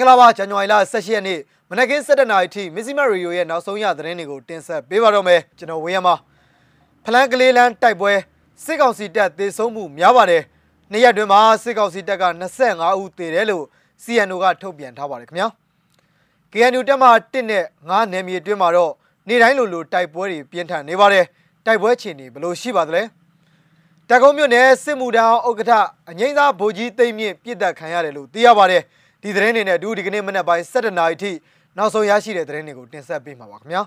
င်္ဂလာပါဇန်နဝါရီလ18ရက်နေ့မနက်ခင်း7:00နာရီထိမစ္စည်းမရီယိုရဲ့နောက်ဆုံးရသတင်းတွေကိုတင်ဆက်ပေးပါတော့မယ်ကျွန်တော်ဝင်းရမဖလန်ကလေးလန်းတိုက်ပွဲစစ်ကောင်စီတပ်သေဆုံးမှုများပါတယ်နေ့ရက်တွင်မှာစစ်ကောင်စီတပ်က25ဦးသေတယ်လို့ CNO ကထုတ်ပြန်ထားပါတယ်ခင်ဗျာ KNU တက်မှ1နဲ့9နယ်မြေအတွင်းမှာတော့နေ့တိုင်းလိုလိုတိုက်ပွဲတွေပြင်းထန်နေပါတယ်တိုက်ပွဲခြေနေဘယ်လိုရှိပါသလဲတက်ကုန်းမြို့နယ်စစ်မှုထမ်းဥက္ကဋ္ဌအငိမ့်သားဗိုလ်ကြီးသိမ့်မြင့်ပြစ်ဒတ်ခံရတယ်လို့သိရပါတယ် ဒီသတင်းတွေနဲ့အတူဒီကနေ့မနက်ပိုင်း7:00နာရီထိနောက်ဆုံးရရှိတဲ့သတင်းတွေကိုတင်ဆက်ပေးမှာပါခင်ဗျာ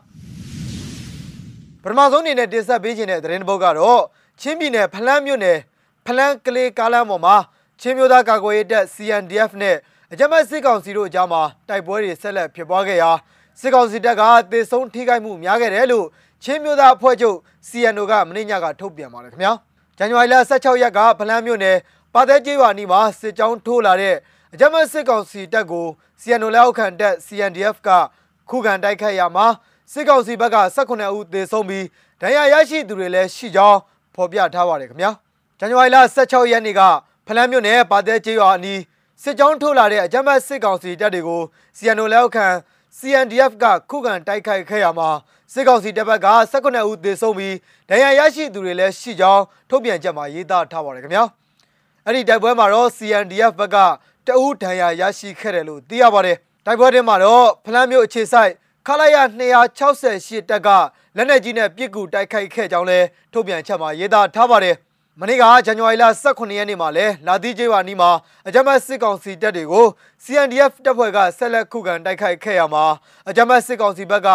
ပထမဆုံးအနေနဲ့တင်ဆက်ပေးခြင်းတဲ့သတင်းတစ်ပုဒ်ကတော့ချင်းပြည်နယ်ဖလန်းမြို့နယ်ဖလန်းကလေးကားလမ်းပေါ်မှာချင်းမျိုးသားကာကွယ်ရေးတပ် CNDF နဲ့အကြမ်းဖက်စစ်ကောင်စီတို့အကြားမှာတိုက်ပွဲတွေဆက်လက်ဖြစ်ပွားခဲ့ရာစစ်ကောင်စီတပ်ကတေဆုံးထိခိုက်မှုများခဲ့တယ်လို့ချင်းမျိုးသားအဖွဲ့ချုပ် CNO ကမနေ့ညကထုတ်ပြန်ပါတယ်ခင်ဗျာဇန်နဝါရီလ16ရက်ကဖလန်းမြို့နယ်ပါသက်ကျေးရွာနီမှာစစ်ကြောင်းထိုးလာတဲ့ အကြမ်းဖက်စစ်ကောင်စီတပ်ကို CNO လက်အောက်ခံတပ် CNDF ကခုခံတိုက်ခိုက်ရမှာစစ်ကောင်စီဘက်က18ဦးသေဆုံးပြီးဒဏ်ရာရရှိသူတွေလည်းရှိကြောင်းဖော်ပြထားပါတယ်ခင်ဗျာဇန်နဝါရီလ16ရက်နေ့ကဖလန်းမြို့နယ်ပါသက်ကျေးရွာအနီးစစ်ကြောင်းထိုးလာတဲ့အကြမ်းဖက်စစ်ကောင်စီတပ်တွေကို CNO လက်အောက်ခံ CNDF ကခုခံတိုက်ခိုက်ခဲ့ရမှာစစ်ကောင်စီတပ်ဘက်က18ဦးသေဆုံးပြီးဒဏ်ရာရရှိသူတွေလည်းရှိကြောင်းထုတ်ပြန်ချက်မှာရေးသားထားပါတယ်ခင်ဗျာအဲ့ဒီတိုက်ပွဲမှာတော့ CNDF ဘက်က တအူးဒဏ်ရာရရှိခဲ့တယ်လို့သိရပါတယ်တိုက်ပွဲထဲမှာတော့ဖလန်းမြို့အခြေဆိုင်ခလာရ268တက်ကလက်နက်ကြီးနဲ့ပစ်ကူတိုက်ခိုက်ခဲ့ကြောင်းလည်းထုတ်ပြန်ချက်မှာရေးသားထားပါတယ်မနေ့ကဇန်နဝါရီလ18ရက်နေ့မှာလဲလာတိကျေးဝါနီးမှာအကြမ်းဖက်စစ်ကောင်စီတပ်တွေကို CNDF တပ်ဖွဲ့ကဆက်လက်ခုခံတိုက်ခိုက်ခဲ့ရမှာအကြမ်းဖက်စစ်ကောင်စီဘက်က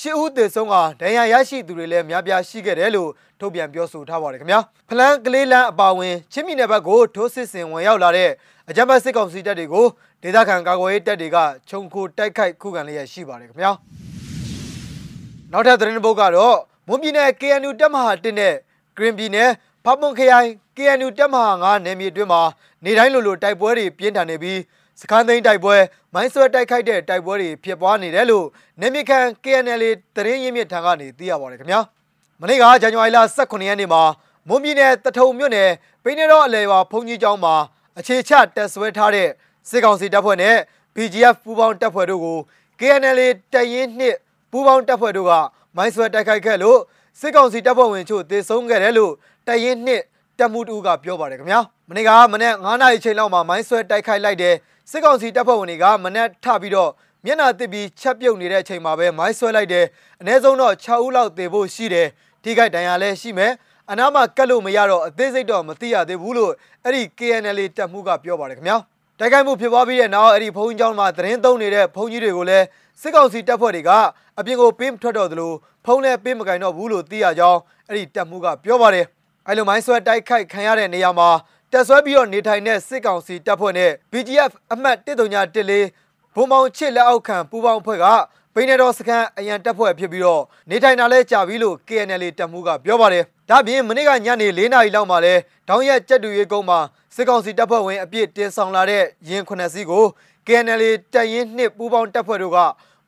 ရှစ်ဦးသေဆုံးကဒဏ်ရာရရှိသူတွေလည်းများပြားရှိခဲ့တယ်လို့ထုတ်ပြန်ပြောဆိုထားပါတယ်ခင်ဗျာဖလန်းကလေးလန်းအပါဝင်ချင်းပြည်နယ်ဘက်ကိုထိုးစစ်ဆင်ဝင်ရောက်လာတဲ့ အကြမ်းဖက်စစ်ကောင်စီတပ်တွေကိုဒေသခံကာကွယ်ရေးတပ်တွေကခြုံခိုတိုက်ခိုက်ခုခံလျက်ရှိပါတယ်ခင်ဗျာနောက်ထပ်သတင်းတစ်ပုဒ်ကတော့မွန်ပြည်နယ် KNU တပ်မဟာ1နဲ့ Green ပြည်နယ်ဖပွန်ခရိုင် KNU တပ်မဟာ9နယ်မြေအတွင်းမှာနေတိုင်းလိုလိုတိုက်ပွဲတွေပြင်းထန်နေပြီးစခန်းသိမ်းတိုက်ပွဲမိုင်းဆွဲတိုက်ခိုက်တဲ့တိုက်ပွဲတွေဖြစ်ပွားနေတယ်လို့နေမီခံ KNL သတင်းရင်းမြစ်ထံကနေသိရပါတယ်ခင်ဗျာမနေ့ကဇန်နဝါရီလ18ရက်နေ့မှာမွန်ပြည်နယ်တထုံမြို့နယ်ပိနေတော်အလဲရွာဘုံကြီးကျောင်းမှာ အခြေချတက်ဆွဲထားတဲ့စစ်ကောင်စီတပ်ဖွဲ့နဲ့ BGF ပူးပေါင်းတပ်ဖွဲ့တို့ကို KNL တပ်ရင်းနှစ်ပူးပေါင်းတပ်ဖွဲ့တို့ကမိုင်းဆွဲတိုက်ခိုက်ခဲ့လို့စစ်ကောင်စီတပ်ဖွဲ့ဝင်ချို့တေဆုံးခဲ့တယ်လို့တပ်ရင်းနှစ်တပ်မှုတူကပြောပါတယ်ခင်ဗျာမနေ့ကမနေ့9နာရီချိန်လောက်မှာမိုင်းဆွဲတိုက်ခိုက်လိုက်တဲ့စစ်ကောင်စီတပ်ဖွဲ့ဝင်တွေကမနေ့ထပြီးတော့မျက်နှာတစ်ပြီးချက်ပြုတ်နေတဲ့အချိန်မှာပဲမိုင်းဆွဲလိုက်တယ်အနည်းဆုံးတော့6ဦးလောက်သေဖို့ရှိတယ်ထိခိုက်ဒဏ်ရာလည်းရှိမယ် အနားမှာကတ်လို့မရတော့အသေးစိတ်တော့မသိရသေးဘူးလို့အဲ့ဒီ KNL တပ်မှုကပြောပါတယ်ခင်ဗျာတိုက်ခိုက်မှုဖြစ်ပွားပြီးတဲ့နောက်အဲ့ဒီဘုံကြီးကျောင်းမှာသတင်းသုံးနေတဲ့ဘုံကြီးတွေကိုလည်းစစ်ကောင်စီတပ်ဖွဲ့တွေကအပြင်ကိုပေးမထွက်တော့သလိုဖုံးလည်းပေးမကင်တော့ဘူးလို့သိရကြောင်းအဲ့ဒီတပ်မှုကပြောပါတယ်အဲ့လိုမိုင်းဆွဲတိုက်ခိုက်ခံရတဲ့နေရာမှာတက်ဆွဲပြီးတော့နေထိုင်တဲ့စစ်ကောင်စီတပ်ဖွဲ့နဲ့ BGF အမှတ်1314ဘုံမောင်ချစ်လက်အောက်ခံပူပေါင်းအဖွဲ့ကပိနေတော်စခန်းအရန်တပ်ဖွဲ့ဖြစ်ပြီးတော့နေထိုင်တာလဲကြာပြီလို့ KNL တပ်မှုကပြောပါတယ်။ ဒါပြင်မနေ့ကညနေ4နာရီလောက်မှာလဲတောင်ရက်ကြက်တူရေးကုန်းမှာစစ်ကောင်စီတပ်ဖွဲ့ဝင်အပြည့်တင်ဆောင်လာတဲ့ရင်9စီးကို KNL တပ်ရင်းနှစ်ပူပေါင်းတပ်ဖွဲ့တို့က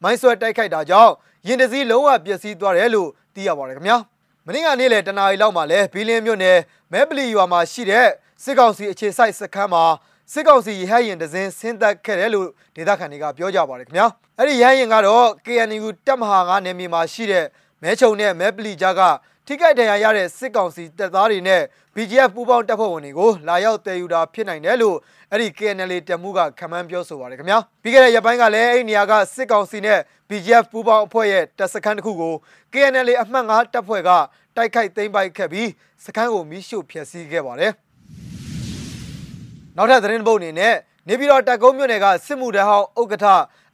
မိုင်းဆွဲတိုက်ခိုက်တာကြောင့်ရင်တစည်းလုံးဝပျက်စီးသွားတယ်လို့သိရပါတယ်ခင်ဗျာ။မနေ့ကနေ့လေတနာရီလောက်မှာလဲဘီလင်းမြို့နယ်မဲပလီရွာမှာရှိတဲ့စစ်ကောင်စီအခြေစိုက်စခန်းမှာစစ်ကောင်စီရဟရင်တစင်းဆင်းသက်ခဲ့တယ်လို့ဒေသခံတွေကပြောကြပါတယ်ခင်ဗျာအဲ့ဒီရဟရင်ကတော့ KNU တပ်မဟာ9နယ်မြေမှာရှိတဲ့ မဲချုံနဲ့မဲပလီကြားကထိခိုက်ဒဏ်ရာရတဲ့စစ်ကောင်စီတပ်သားတွေနဲ့ BGF ပူးပေါင်းတပ်ဖွဲ့ဝင်တွေကိုလာရောက်တည်ယူတာဖြစ်နိုင်တယ်လို့အဲ့ဒီ KNL တပ်မှုကခန့်မှန်းပြောဆိုပါတယ်ခင်ဗျာပြီးခဲ့တဲ့ရက်ပိုင်းကလည်းအဲ့ဒီနေရာကစစ်ကောင်စီနဲ့ BGF ပူးပေါင်းအဖွဲ့ရဲ့တပ်စခန်းတစ်ခုကို KNL အမှတ်9တပ်ဖွဲ့ကတိုက်ခိုက်သိမ်းပိုက်ခဲ့ပြီးစခန်းကိုမိရှို့ဖျက်ဆီးခဲ့ပါတယ်နောက်ထပ်သတင်းပုတ်အနေနဲ့ နေပြည်တော်တက်ကုန်းမြို့နယ်ကစစ်မှုထမ်းဟောင်းဥက္ကဋ္ဌ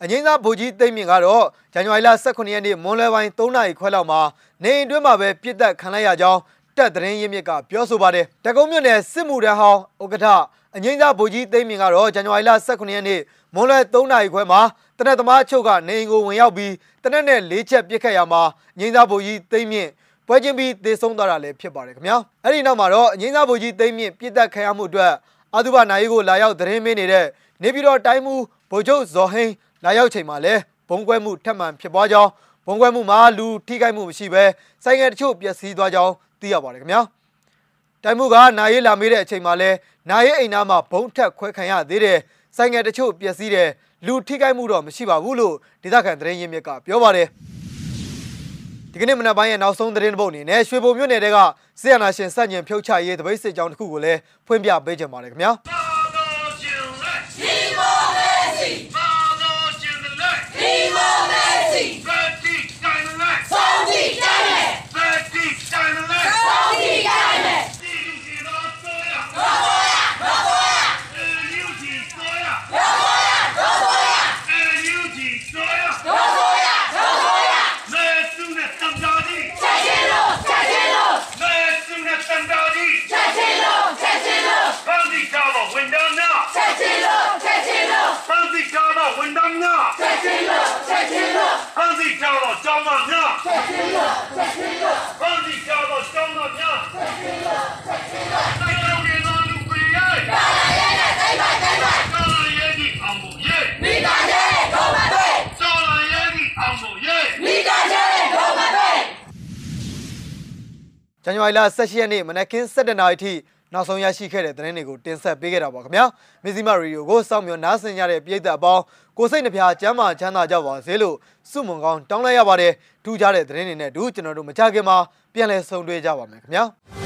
အငိမ့်သားဗိုလ်ကြီးသိမ့်မြင့်ကတော့ဇန်နဝါရီလ18ရက်နေ့မွန်းလွဲပိုင်း3နာရီခွဲလောက်မှာနေအိမ်တွင်းမှာပဲပြစ်တက်ခံလိုက်ရကြောင်းတက်သတင်းရင်းမြစ်ကပြောဆိုပါတယ်တက်ကုန်းမြို့နယ်စစ်မှုထမ်းဟောင်းဥက္ကဋ္ဌအငိမ့်သားဗိုလ်ကြီးသိမ့်မြင့်ကတော့ဇန်နဝါရီလ18ရက်နေ့မွန်းလွဲ3နာရီခွဲမှာတနက်သမားချုပ်ကနေအိမ်ကိုဝင်ရောက်ပြီးတနက်နဲ့၄ချက်ပြစ်ခတ်ရမှာအငိမ့်သားဗိုလ်ကြီးသိမ့်မြင့်ပွဲချင်းပြီးသေဆုံးသွားတာလည်းဖြစ်ပါတယ်ခင်ဗျာအဲ့ဒီနောက်မှာတော့အငိမ့်သားဗိုလ်ကြီးသိမ့်မြင့်ပြစ်တက်ခံရမှုအတွက် အာသုဘနိုင်ကိုလာရောက်သတင်းမင်းနေတဲ့နေပြည်တော်တိုင်းမှုဗိုလ်ချုပ်ဇော်ဟိန်းလာရောက်ချိန်မှာလဲဘုံကွဲမှုထပ်မံဖြစ်ပွားကြောင်းဘုံကွဲမှုမှာလူထိခိုက်မှုမရှိဘဲဆိုင်ငယ်တချို့ပျက်စီးသွားကြောင်းသိရပါတယ်ခင်ဗျာတိုင်းမှုကနာရေးလာမေးတဲ့အချိန်မှာလဲနာရေးအိမ်သားမှာဘုံထက်ခွဲခံရသေးတယ်ဆိုင်ငယ်တချို့ပျက်စီးတယ်လူထိခိုက်မှုတော့မရှိပါဘူးလို့ဒေသခံသတင်းရင်းမြစ်ကပြောပါတယ် ဒီကနေ့မနက်ပိုင်းရဲ့နောက်ဆုံးသတင်းတစ်ပုဒ်အနေနဲ့ရွှေဘုံမြို့နယ်တဲကဆီယနာရှင်စန့်ကျင်ဖြုတ်ချရေးတပိတ်စစ်ကြောင်းတစ်ခုကိုလည်းဖွင့်ပြပေးကြပါရစေခင်ဗျာ ဇန်နဝါရီလ18ရက်နေ့မနက်ခင်း7:00နာရီထိနောက်ဆုံးရရှိခဲ့တဲ့သတင်းတွေကိုတင်ဆက်ပေးခဲ့တာပါခင်ဗျာမဇီမရီယိုကိုစောင့်မျှော်နားဆင်ကြတဲ့ပြည်သက်အပေါင်းကိုစိတ်နှပြချမ်းသာချမ်းသာကြပါစေလို့ဆုမွန်ကောင်းတောင်းလိုက်ရပါတယ်ထူးခြားတဲ့သတင်းတွေနဲ့အတူကျွန်တော်တို့မကြခင်မှာပြန်လည်ဆုံတွေ့ကြပါမယ်ခင်ဗျာ